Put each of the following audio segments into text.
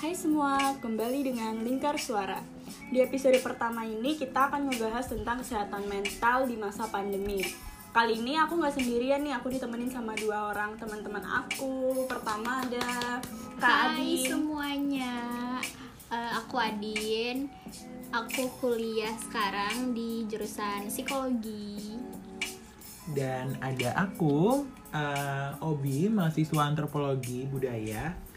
Hai semua, kembali dengan Lingkar Suara. Di episode pertama ini kita akan membahas tentang kesehatan mental di masa pandemi. Kali ini aku nggak sendirian nih, aku ditemenin sama dua orang teman-teman aku. Pertama ada Kak Hai Adi. semuanya, Eh, aku Adin. Aku kuliah sekarang di jurusan psikologi. Dan ada aku, eh, Obi, mahasiswa antropologi budaya.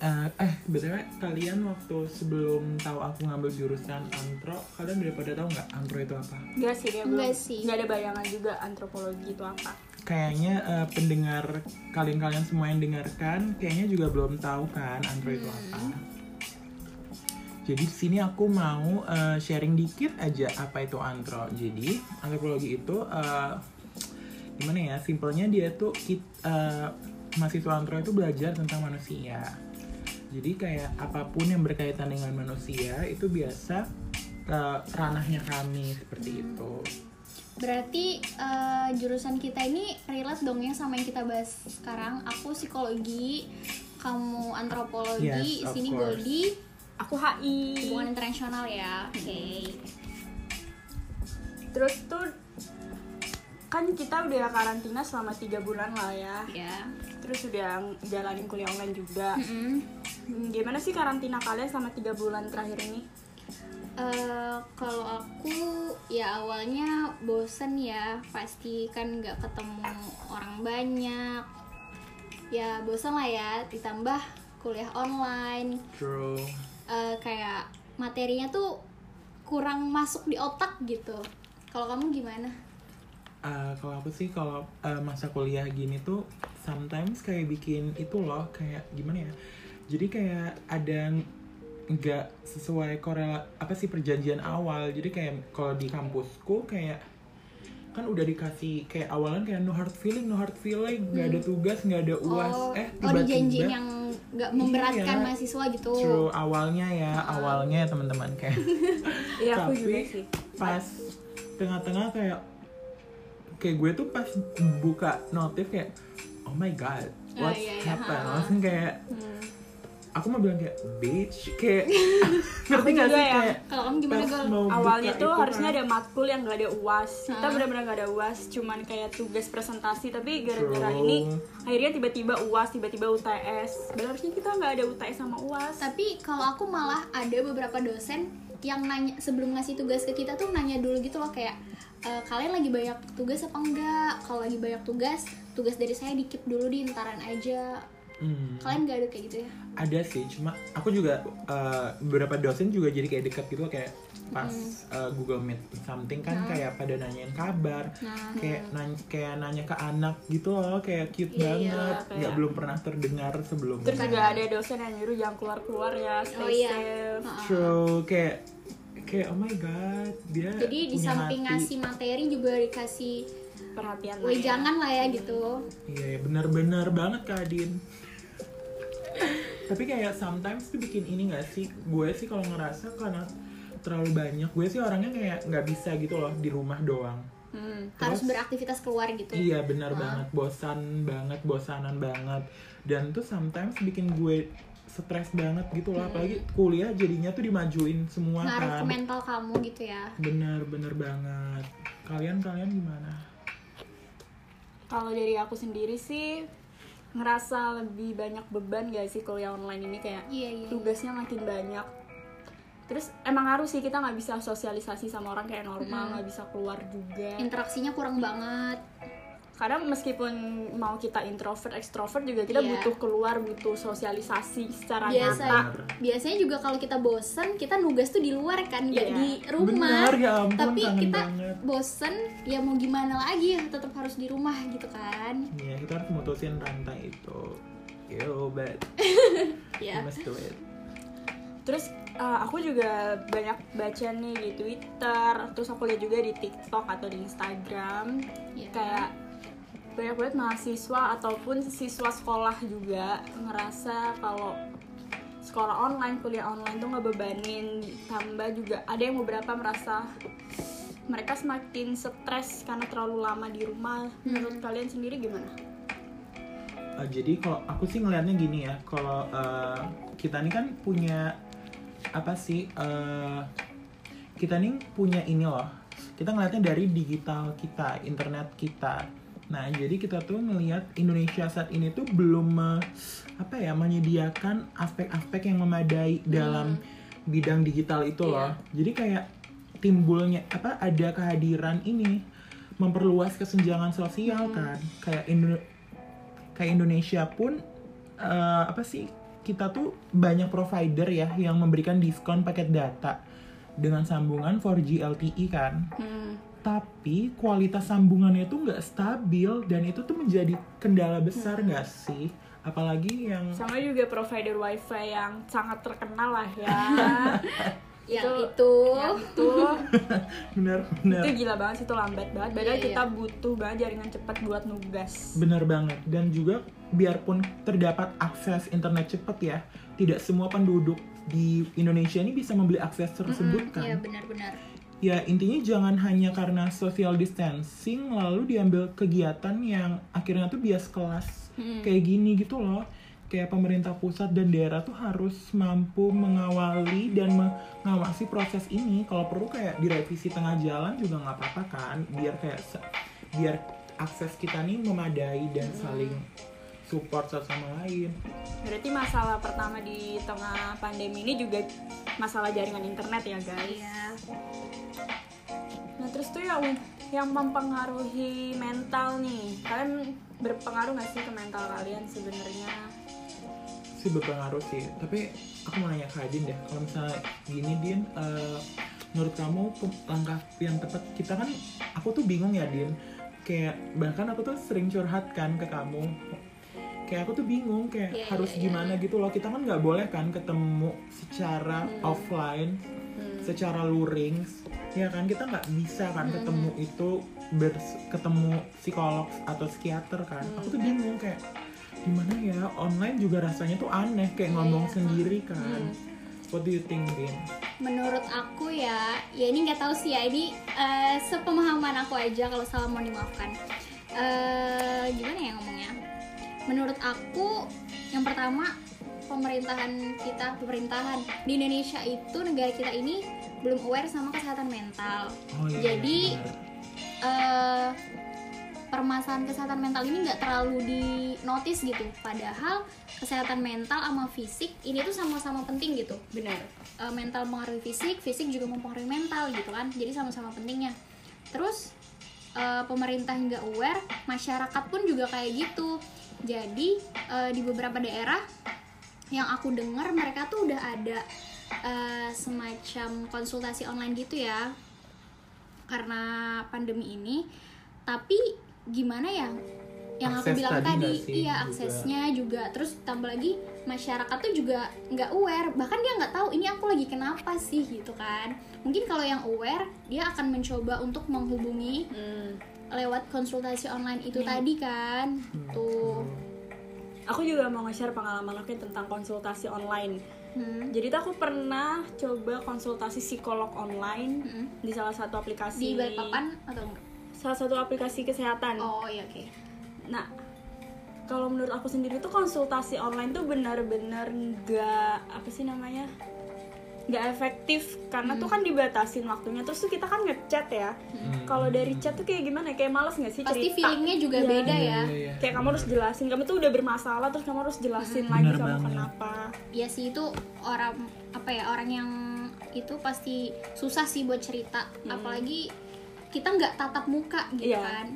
Eh, eh, btw kalian waktu sebelum tahu aku ngambil jurusan antro, kalian udah pada tahu nggak antro itu apa? Enggak sih, dia belum. Enggak sih. Nggak ada bayangan juga antropologi itu apa. Kayaknya eh, pendengar kalian-kalian semua yang dengarkan, kayaknya juga belum tahu kan antro itu apa. Jadi di sini aku mau eh, sharing dikit aja apa itu antro. Jadi antropologi itu eh, gimana ya? Simpelnya dia tuh kit, eh, mahasiswa antro itu belajar tentang manusia. Jadi kayak apa pun yang berkaitan dengan manusia itu biasa eh, ranahnya kami seperti itu. Berarti eh, jurusan kita ini relate dong ya sama yang kita bahas sekarang. Aku psikologi, kamu antropologi, Yes, sini course. Goldi Aku HI. hubungan internasional ya. Oke. Terus tuh kan kita udah karantina selama tiga bulan lah ya. Ya. Terus udah jalanin kuliah online juga. Mm-mm. Hmm, Gimana sih karantina kalian selama tiga bulan terakhir ini? Eh, kalau aku ya awalnya bosen ya. Pasti kan nggak ketemu orang banyak. Ya bosen lah ya. Ditambah kuliah online. True. Eh, kayak materinya tuh kurang masuk di otak gitu. Kalau kamu gimana? Uh, kalau aku sih kalau uh, masa kuliah gini tuh sometimes kayak bikin itu loh kayak gimana ya jadi kayak ada nggak sesuai korela apa sih perjanjian awal. Jadi kayak kalau di kampusku kayak kan udah dikasih kayak awalan kayak no hard feeling no hard feeling. Nggak ada tugas nggak ada uas. Oh eh oh dijanjiin tiba-tiba yang nggak memberatkan Iya. mahasiswa gitu. True, awalnya ya awalnya ya teman-teman kayak. Iya aku Tapi- juga sih. pas tengah-tengah kayak kayak gue tuh pas buka notif kayak oh my god Oh, what's iya, iya, happened? Ha. langsung kayak Hmm. Aku mau bilang kayak bitch kayak ngerti gak sih ya. kayak kalau kamu gimana mau Awalnya tuh harusnya kan. ada matkul yang gak ada uas. Kita benar-benar gak ada uas, cuman kayak tugas presentasi. Tapi gara-gara ini akhirnya tiba-tiba uas, tiba-tiba UTS. Dan harusnya kita nggak ada UTS sama uas. Tapi kalau aku malah ada beberapa dosen yang nanya sebelum ngasih tugas ke kita tuh nanya dulu gitu loh kayak "E, kalian lagi banyak tugas apa enggak? Kalau lagi banyak tugas, tugas dari saya dikip dulu di entaran aja. Hmm, Kalian gak ada kayak gitu ya? ada sih cuma aku juga uh, beberapa dosen juga jadi kayak dekat gitu kayak pas uh, Google Meet something kan kayak pada nanyain kabar Nah, kayak nanya kayak nanya ke anak gitu loh kayak cute Iya, banget kayak- nggak belum pernah terdengar sebelumnya Terus juga ada dosen yang nyuruh jangan keluar-keluar ya, stay Oh, iya. safe. True, kayak kayak oh my god dia Jadi di samping ngasih materi juga dikasih Perhatian lah ya. wejangan lah ya gitu. iya iya, bener-bener banget kak Adin tapi kayak sometimes tuh bikin ini gak sih gue sih kalau ngerasa karena terlalu banyak gue sih orangnya kayak nggak bisa gitu loh di rumah doang Hmm. Harus Terus- beraktivitas keluar gitu. Iya benar banget, bosan banget, bosanan banget. Dan tuh sometimes bikin gue stres banget gitu loh, apalagi kuliah jadinya tuh dimajuin semua Ngaruh ke kan. mental kamu gitu ya. Bener bener banget. Kalian kalian gimana? Kalau dari aku sendiri sih ngerasa lebih banyak beban gak sih kuliah online ini kayak Iya, iya. tugasnya makin banyak. Terus emang harus sih kita nggak bisa sosialisasi sama orang kayak normal, nggak bisa keluar juga. Interaksinya kurang banget. Kadang meskipun mau kita introvert, ekstrovert juga kita Iya. butuh keluar, butuh sosialisasi secara biasa nyata. biasanya juga kalau kita bosen kita nugas tuh di luar kan nggak Iya. di rumah Bener, ya ampun, tapi kita banget. bosen ya mau gimana lagi ya tetap harus di rumah gitu kan Iya kita harus mutusin rantai itu. Yo, but ya we must do it. Terus uh, aku juga banyak baca nih di Twitter, terus aku lihat juga di TikTok atau di Instagram, Iya. kayak banyak banget mahasiswa ataupun siswa sekolah juga ngerasa kalau sekolah online, kuliah online tuh ngebebanin, tambah juga ada yang beberapa merasa mereka semakin stres karena terlalu lama di rumah. Menurut kalian sendiri gimana? Uh, jadi kalau aku sih ngelihatnya gini ya, kalau uh, kita nih kan punya apa sih? Uh, kita nih punya ini loh. Kita ngelihatnya dari digital kita, internet kita. Nah, jadi kita tuh ngelihat Indonesia saat ini tuh belum uh, apa ya menyediakan aspek-aspek yang memadai dalam bidang digital itu loh. Jadi kayak timbulnya apa ada kehadiran ini memperluas kesenjangan sosial kan. Kayak Indo- kayak Indonesia pun eh, apa sih kita tuh banyak provider ya yang memberikan diskon paket data dengan sambungan 4G LTE kan Hmm. Tapi kualitas sambungannya tuh nggak stabil dan itu tuh menjadi kendala besar nggak sih? Apalagi yang Sama juga provider wifi yang sangat terkenal lah ya. yang Itu- itu, yang itu. Benar-benar itu gila banget sih itu lambat banget. Padahal Iya, kita iya. butuh banget jaringan cepat buat nugas. benar banget. Dan juga biarpun terdapat akses internet cepat ya tidak semua penduduk di Indonesia ini bisa membeli akses tersebut kan? Ya benar-benar ya intinya jangan hanya karena social distancing lalu diambil kegiatan yang akhirnya tuh bias kelas kayak gini gitu loh. Kayak pemerintah pusat dan daerah tuh harus mampu mengawali dan mengawasi proses ini. Kalau perlu kayak direvisi tengah jalan juga nggak apa-apa kan? Biar kayak biar akses kita nih memadai dan saling support satu sama lain. Berarti masalah pertama di tengah pandemi ini juga masalah jaringan internet ya guys. iya Nah terus tuh yang yang mempengaruhi mental nih, kalian berpengaruh nggak sih ke mental kalian sebenarnya? sih berpengaruh sih. Tapi aku mau nanya ke Adin deh. Kalau misalnya gini Din eh, menurut kamu langkah yang tepat kita kan aku tuh bingung ya Din. Kayak bahkan aku tuh sering curhat kan ke kamu. Kayak aku tuh bingung kayak Iya, harus iya, gimana gitu loh. Kita kan nggak boleh kan ketemu secara offline secara luring ya kan kita nggak bisa kan ketemu itu bers- ketemu psikolog atau psikiater kan. Aku tuh bingung kayak gimana ya online juga rasanya tuh aneh kayak ngomong sendiri kan. What do you think Din? menurut aku ya ya ini nggak tahu sih ya ini eh, sepemahaman aku aja kalau salah mau dimaafkan. Eh, gimana ya ngomongnya? Menurut aku yang pertama pemerintahan kita pemerintahan di Indonesia itu negara kita ini belum aware sama kesehatan mental. Oh iya Jadi, eh permasalahan kesehatan mental ini nggak terlalu di notice gitu. Padahal kesehatan mental sama fisik ini tuh sama-sama penting gitu. Benar. Eh, mental mempengaruhi fisik fisik juga mempengaruhi mental gitu kan. Jadi sama-sama pentingnya. Terus eh, pemerintah nggak aware masyarakat pun juga kayak gitu. Jadi eh, di beberapa daerah yang aku dengar mereka tuh udah ada eh, semacam konsultasi online gitu ya. Karena pandemi ini. Tapi gimana ya? Yang aku Akses bilang tadi tadi, iya juga? aksesnya juga. Terus tambah lagi masyarakat tuh juga nggak aware. Bahkan dia nggak tahu ini aku lagi kenapa sih? gitu kan. Mungkin kalau yang aware dia akan mencoba untuk menghubungi Hmm. lewat konsultasi online itu tadi kan. Hmm. tuh. Aku juga mau nge-share pengalaman aku tentang konsultasi online. Hmm. Jadi tuh aku pernah coba konsultasi psikolog online Mm-mm. di salah satu di aplikasi Balikpapan atau enggak? salah satu aplikasi kesehatan. Oh iya oke. Nah, kalau menurut aku sendiri tuh konsultasi online tuh benar-benar nggak apa sih namanya nggak efektif karena tuh kan dibatasin waktunya terus tuh kita kan ngechat ya Hmm. kalau dari chat tuh kayak gimana kayak males nggak sih Pasti cerita feelingnya juga Iya. beda Iya, ya. iya, iya. kayak kamu harus jelasin kamu tuh udah bermasalah terus kamu harus jelasin Bener lagi kamu banget. kenapa Ya sih itu orang apa ya orang yang itu pasti susah sih buat cerita. Apalagi kita nggak tatap muka gitu Iya. kan.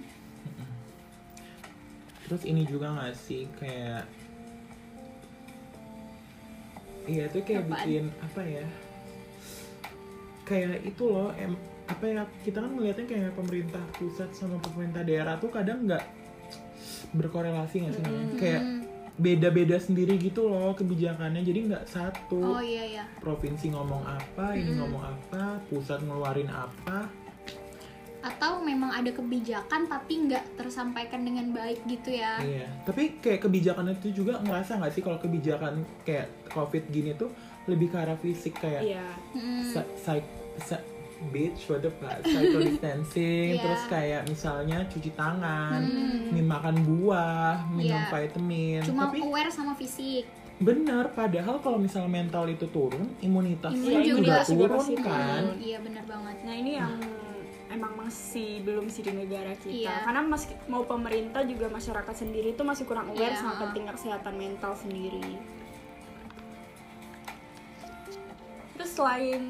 terus ini juga gak sih kayak iya itu kayak Apaan? bikin apa ya kayak itu loh em apa ya kita kan melihatnya kayak pemerintah pusat sama pemerintah daerah tuh kadang nggak berkorelasi nggak sih namanya? kayak beda-beda sendiri gitu loh kebijakannya jadi nggak satu Oh iya ya. provinsi ngomong apa ini ngomong apa pusat ngeluarin apa Atau memang ada kebijakan tapi nggak tersampaikan dengan baik gitu ya. Iya, tapi kayak kebijakan itu juga ngerasa nggak sih kalau kebijakan kayak covid gini tuh lebih ke arah fisik kayak iya Hmm. psych- sa- bitch what the fuck social distancing Iya. terus kayak misalnya cuci tangan Hmm. nih makan buah minum Iya. vitamin cuma tapi aware sama fisik bener padahal kalau misal mental itu turun imunitas Imun juga, juga turun pasti kan iya benar banget Nah ini yang emang masih belum sih di negara kita Iya. karena meski mau pemerintah juga masyarakat sendiri itu masih kurang aware Iya, sama penting kesehatan mental sendiri. Terus selain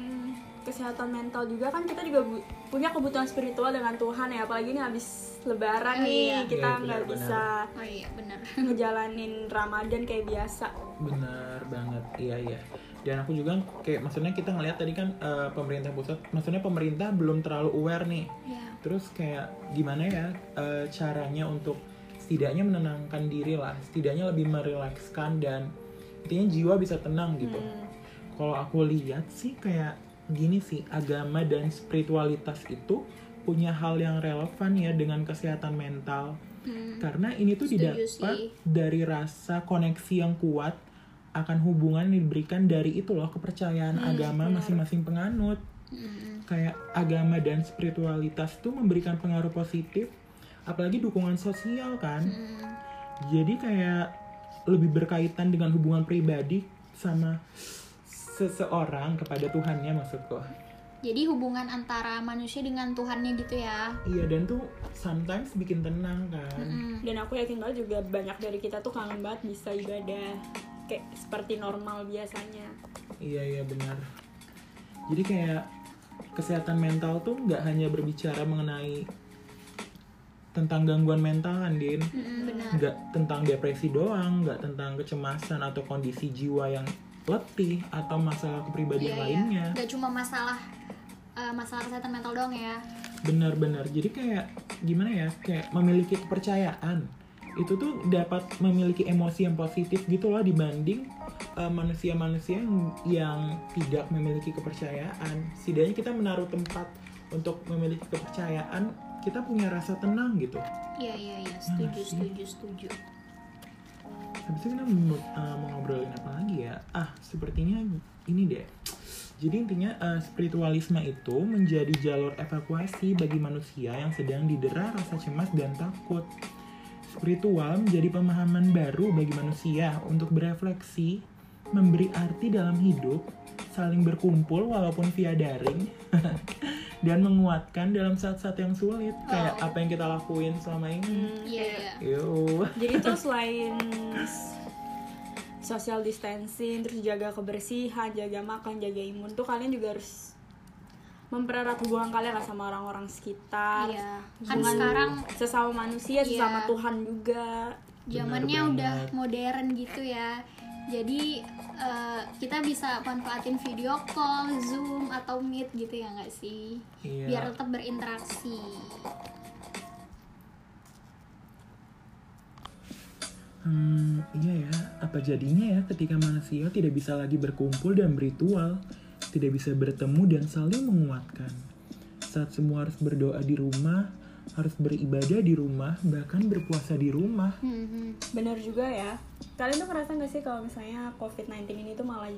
kesehatan mental juga kan kita juga bu- punya kebutuhan spiritual dengan Tuhan ya apalagi ini habis Lebaran Oh, nih iya. kita Iya, nggak benar-benar. bisa oh iya benar ngejalanin Ramadan kayak biasa. bener banget iya iya dan aku juga kayak maksudnya kita ngeliat tadi kan eh, pemerintah pusat maksudnya pemerintah belum terlalu aware nih ya terus kayak gimana ya eh, caranya untuk setidaknya menenangkan diri lah setidaknya lebih merilekskan dan intinya jiwa bisa tenang gitu Hmm. Kalau aku lihat sih kayak gini sih agama dan spiritualitas itu punya hal yang relevan ya dengan kesehatan mental Hmm. karena ini tuh Setuju didapat sih. dari rasa koneksi yang kuat akan hubungan yang diberikan dari itu loh kepercayaan Hmm, agama masing-masing penganut Mm-mm. kayak agama dan spiritualitas tuh memberikan pengaruh positif apalagi dukungan sosial kan Mm. jadi kayak lebih berkaitan dengan hubungan pribadi sama seseorang kepada Tuhannya maksudku. Jadi hubungan antara manusia dengan Tuhannya gitu ya? Iya dan tuh sometimes bikin tenang kan. Mm-mm. Dan aku yakin banget juga banyak dari kita tuh kangen banget bisa ibadah kayak seperti normal biasanya. iya iya benar. Jadi kayak kesehatan mental tuh nggak hanya berbicara mengenai tentang gangguan mental kan din benar. Nggak tentang depresi doang nggak tentang kecemasan atau kondisi jiwa yang letih atau masalah kepribadian Iya, iya. lainnya Gak cuma masalah eh, masalah kesehatan mental doang ya. benar-benar jadi kayak gimana ya kayak memiliki kepercayaan itu tuh dapat memiliki emosi yang positif gitu loh dibanding uh, manusia-manusia yang, yang tidak memiliki kepercayaan setidaknya kita menaruh tempat untuk memiliki kepercayaan kita punya rasa tenang gitu Iya iya iya, setuju sih? setuju setuju. Habis itu kita uh, mau ngobrolin apa lagi ya? Ah sepertinya ini deh. Jadi intinya uh, spiritualisme itu menjadi jalur evakuasi bagi manusia yang sedang didera rasa cemas dan takut. Spiritual menjadi pemahaman baru bagi manusia untuk berefleksi memberi arti dalam hidup saling berkumpul walaupun via daring dan menguatkan dalam saat-saat yang sulit kayak Oh. apa yang kita lakuin selama ini Iya iya. Yo. Jadi tuh selain social distancing, terus jaga kebersihan, jaga makan, jaga imun tuh kalian juga harus mempererat hubungan kalian lah sama orang-orang sekitar. Iya. Kan sekarang sesama manusia, sesama Iya. Tuhan juga. zamannya udah modern gitu ya. Jadi eh, kita bisa manfaatin video call, zoom atau meet gitu ya nggak sih? Iya. Biar tetap berinteraksi. Hmm, iya ya. Apa jadinya ya ketika manusia tidak bisa lagi berkumpul dan berritual, tidak bisa bertemu dan saling menguatkan. Saat semua harus berdoa di rumah, harus beribadah di rumah, bahkan berpuasa di rumah. Hmm, hmm. Bener juga ya. Kalian tuh ngerasa gak sih kalau misalnya COVID-19 ini tuh malah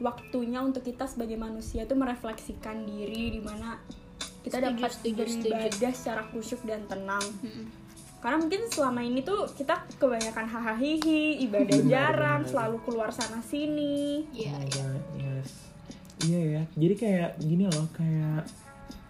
waktunya untuk kita sebagai manusia tuh merefleksikan diri di mana kita Setuju, dapat setuju, beribadah secara khusyuk dan tenang. Hmm. Karena mungkin selama ini tuh kita kebanyakan hahaha hihi, ibadah Benar, jarang, benar. selalu keluar sana sini. Iya. Oh my God, yes. Iya ya. Jadi kayak gini loh, kayak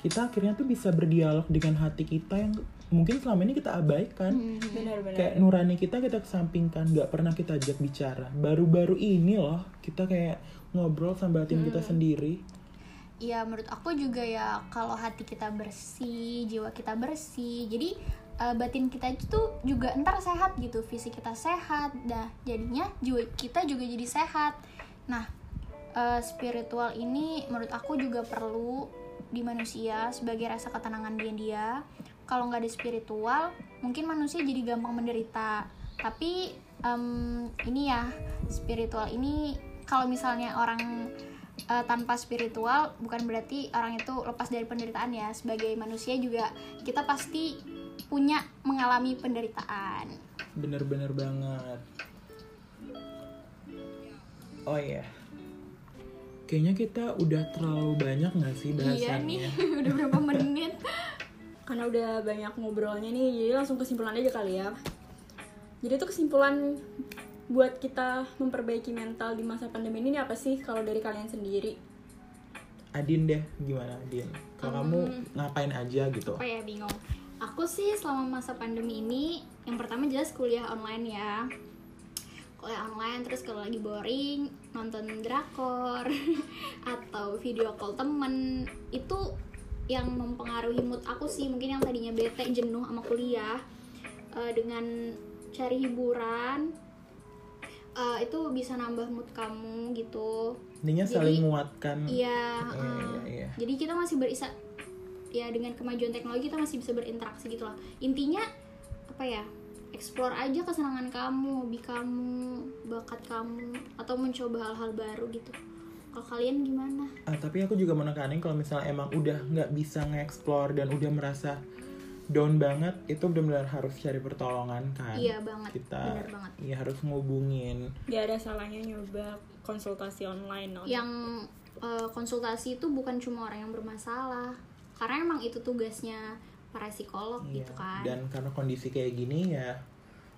kita akhirnya tuh bisa berdialog dengan hati kita yang mungkin selama ini kita abaikan. Hmm, hmm. Benar-benar. kayak nurani kita kita kesampingkan nggak pernah kita ajak bicara baru-baru ini loh kita kayak ngobrol sama batin kita sendiri Ya menurut aku juga ya kalau hati kita bersih, jiwa kita bersih, jadi eh, batin kita itu tuh juga ntar sehat gitu, fisik kita sehat, dah jadinya jiwa kita juga jadi sehat. Nah eh, spiritual ini menurut aku juga perlu di manusia sebagai rasa ketenangan dia dia. Kalau nggak ada spiritual, mungkin manusia jadi gampang menderita. Tapi em, ini ya spiritual ini kalau misalnya orang eh, tanpa spiritual bukan berarti orang itu lepas dari penderitaan ya sebagai manusia juga kita pasti punya mengalami penderitaan bener-bener banget oh iya kayaknya kita udah terlalu banyak nggak sih Iya nih, bahasannya udah berapa menit? Karena udah banyak ngobrolnya nih, jadi langsung kesimpulan aja kali ya. Jadi tuh kesimpulan buat kita memperbaiki mental di masa pandemi ini apa sih kalau dari kalian sendiri? Adin deh gimana Adin kalau kamu ngapain aja gitu Apa ya bingung. Aku sih selama masa pandemi ini, yang pertama jelas kuliah online ya. Kuliah online terus kalau lagi boring nonton drakor atau video call temen itu yang mempengaruhi mood aku sih mungkin yang tadinya bete jenuh sama kuliah eh, dengan cari hiburan eh, itu bisa nambah mood kamu gitu intinya saling menguatkan Iya, uh, iya, iya. jadi kita masih berisa ya dengan kemajuan teknologi kita masih bisa berinteraksi gitu loh. Intinya apa ya? Explore aja kesenangan kamu, hobi kamu, bakat kamu atau mencoba hal-hal baru gitu. Kalau kalian gimana? Ah, tapi aku juga menekanin kalau misalnya emang udah nggak bisa nge-explore dan udah merasa down banget itu benar-benar harus cari pertolongan kan Iya banget, kita bener banget. ya harus ngubungin Gak ada salahnya nyoba konsultasi online. non. Yang uh, konsultasi itu bukan cuma orang yang bermasalah, karena emang itu tugasnya para psikolog Iya, gitu kan. dan karena kondisi kayak gini ya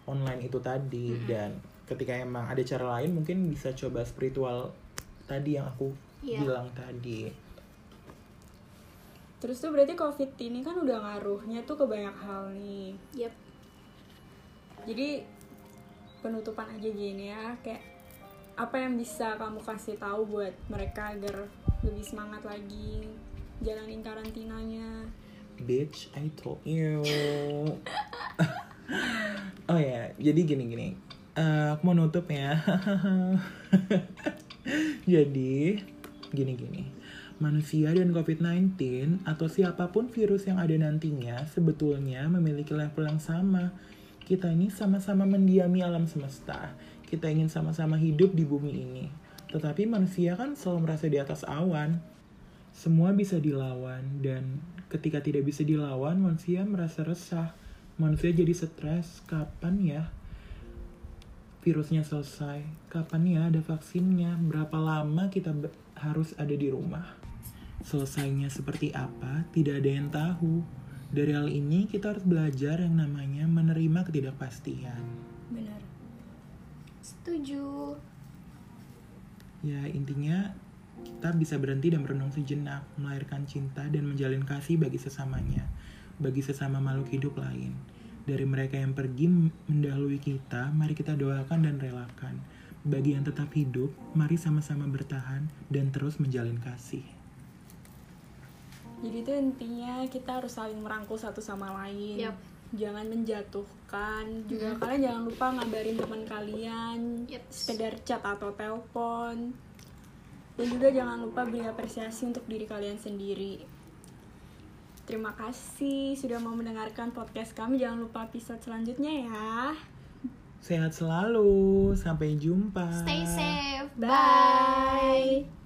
online itu tadi dan ketika emang ada cara lain mungkin bisa coba spiritual tadi yang aku Iya. bilang tadi Terus tuh berarti COVID ini kan udah ngaruhnya tuh ke banyak hal nih. Yep. Jadi penutupan aja gini ya, kayak apa yang bisa kamu kasih tahu buat mereka agar lebih semangat lagi jalanin karantinanya. Bitch I told you. Oh ya jadi gini gini. Eh, aku mau nutup ya. Jadi gini gini. Manusia dan COVID-19 atau siapa pun virus yang ada nantinya sebetulnya memiliki level yang sama. Kita ini sama-sama mendiami alam semesta. Kita ingin sama-sama hidup di bumi ini. Tetapi manusia kan selalu merasa di atas awan. Semua bisa dilawan dan ketika tidak bisa dilawan manusia merasa resah. Manusia jadi stres. Kapan ya virusnya selesai? Kapan ya ada vaksinnya? Berapa lama kita be- harus ada di rumah? Selesainya seperti apa? Tidak ada yang tahu. Dari hal ini kita harus belajar yang namanya menerima ketidakpastian. Benar. Setuju. Ya intinya kita bisa berhenti dan merenung sejenak, melahirkan cinta dan menjalin kasih bagi sesamanya, bagi sesama makhluk hidup lain. Dari mereka yang pergi mendahului kita, mari kita doakan dan relakan. Bagi yang tetap hidup, mari sama-sama bertahan dan terus menjalin kasih. Jadi itu intinya kita harus saling merangkul satu sama lain. Yap. Jangan menjatuhkan. Juga kalian jangan lupa ngabarin teman kalian. Yep. Sekedar chat atau telepon. Dan juga jangan lupa beri apresiasi untuk diri kalian sendiri. Terima kasih sudah mau mendengarkan podcast kami. Jangan lupa episode selanjutnya ya. Sehat selalu, sampai jumpa. Stay safe. Bye.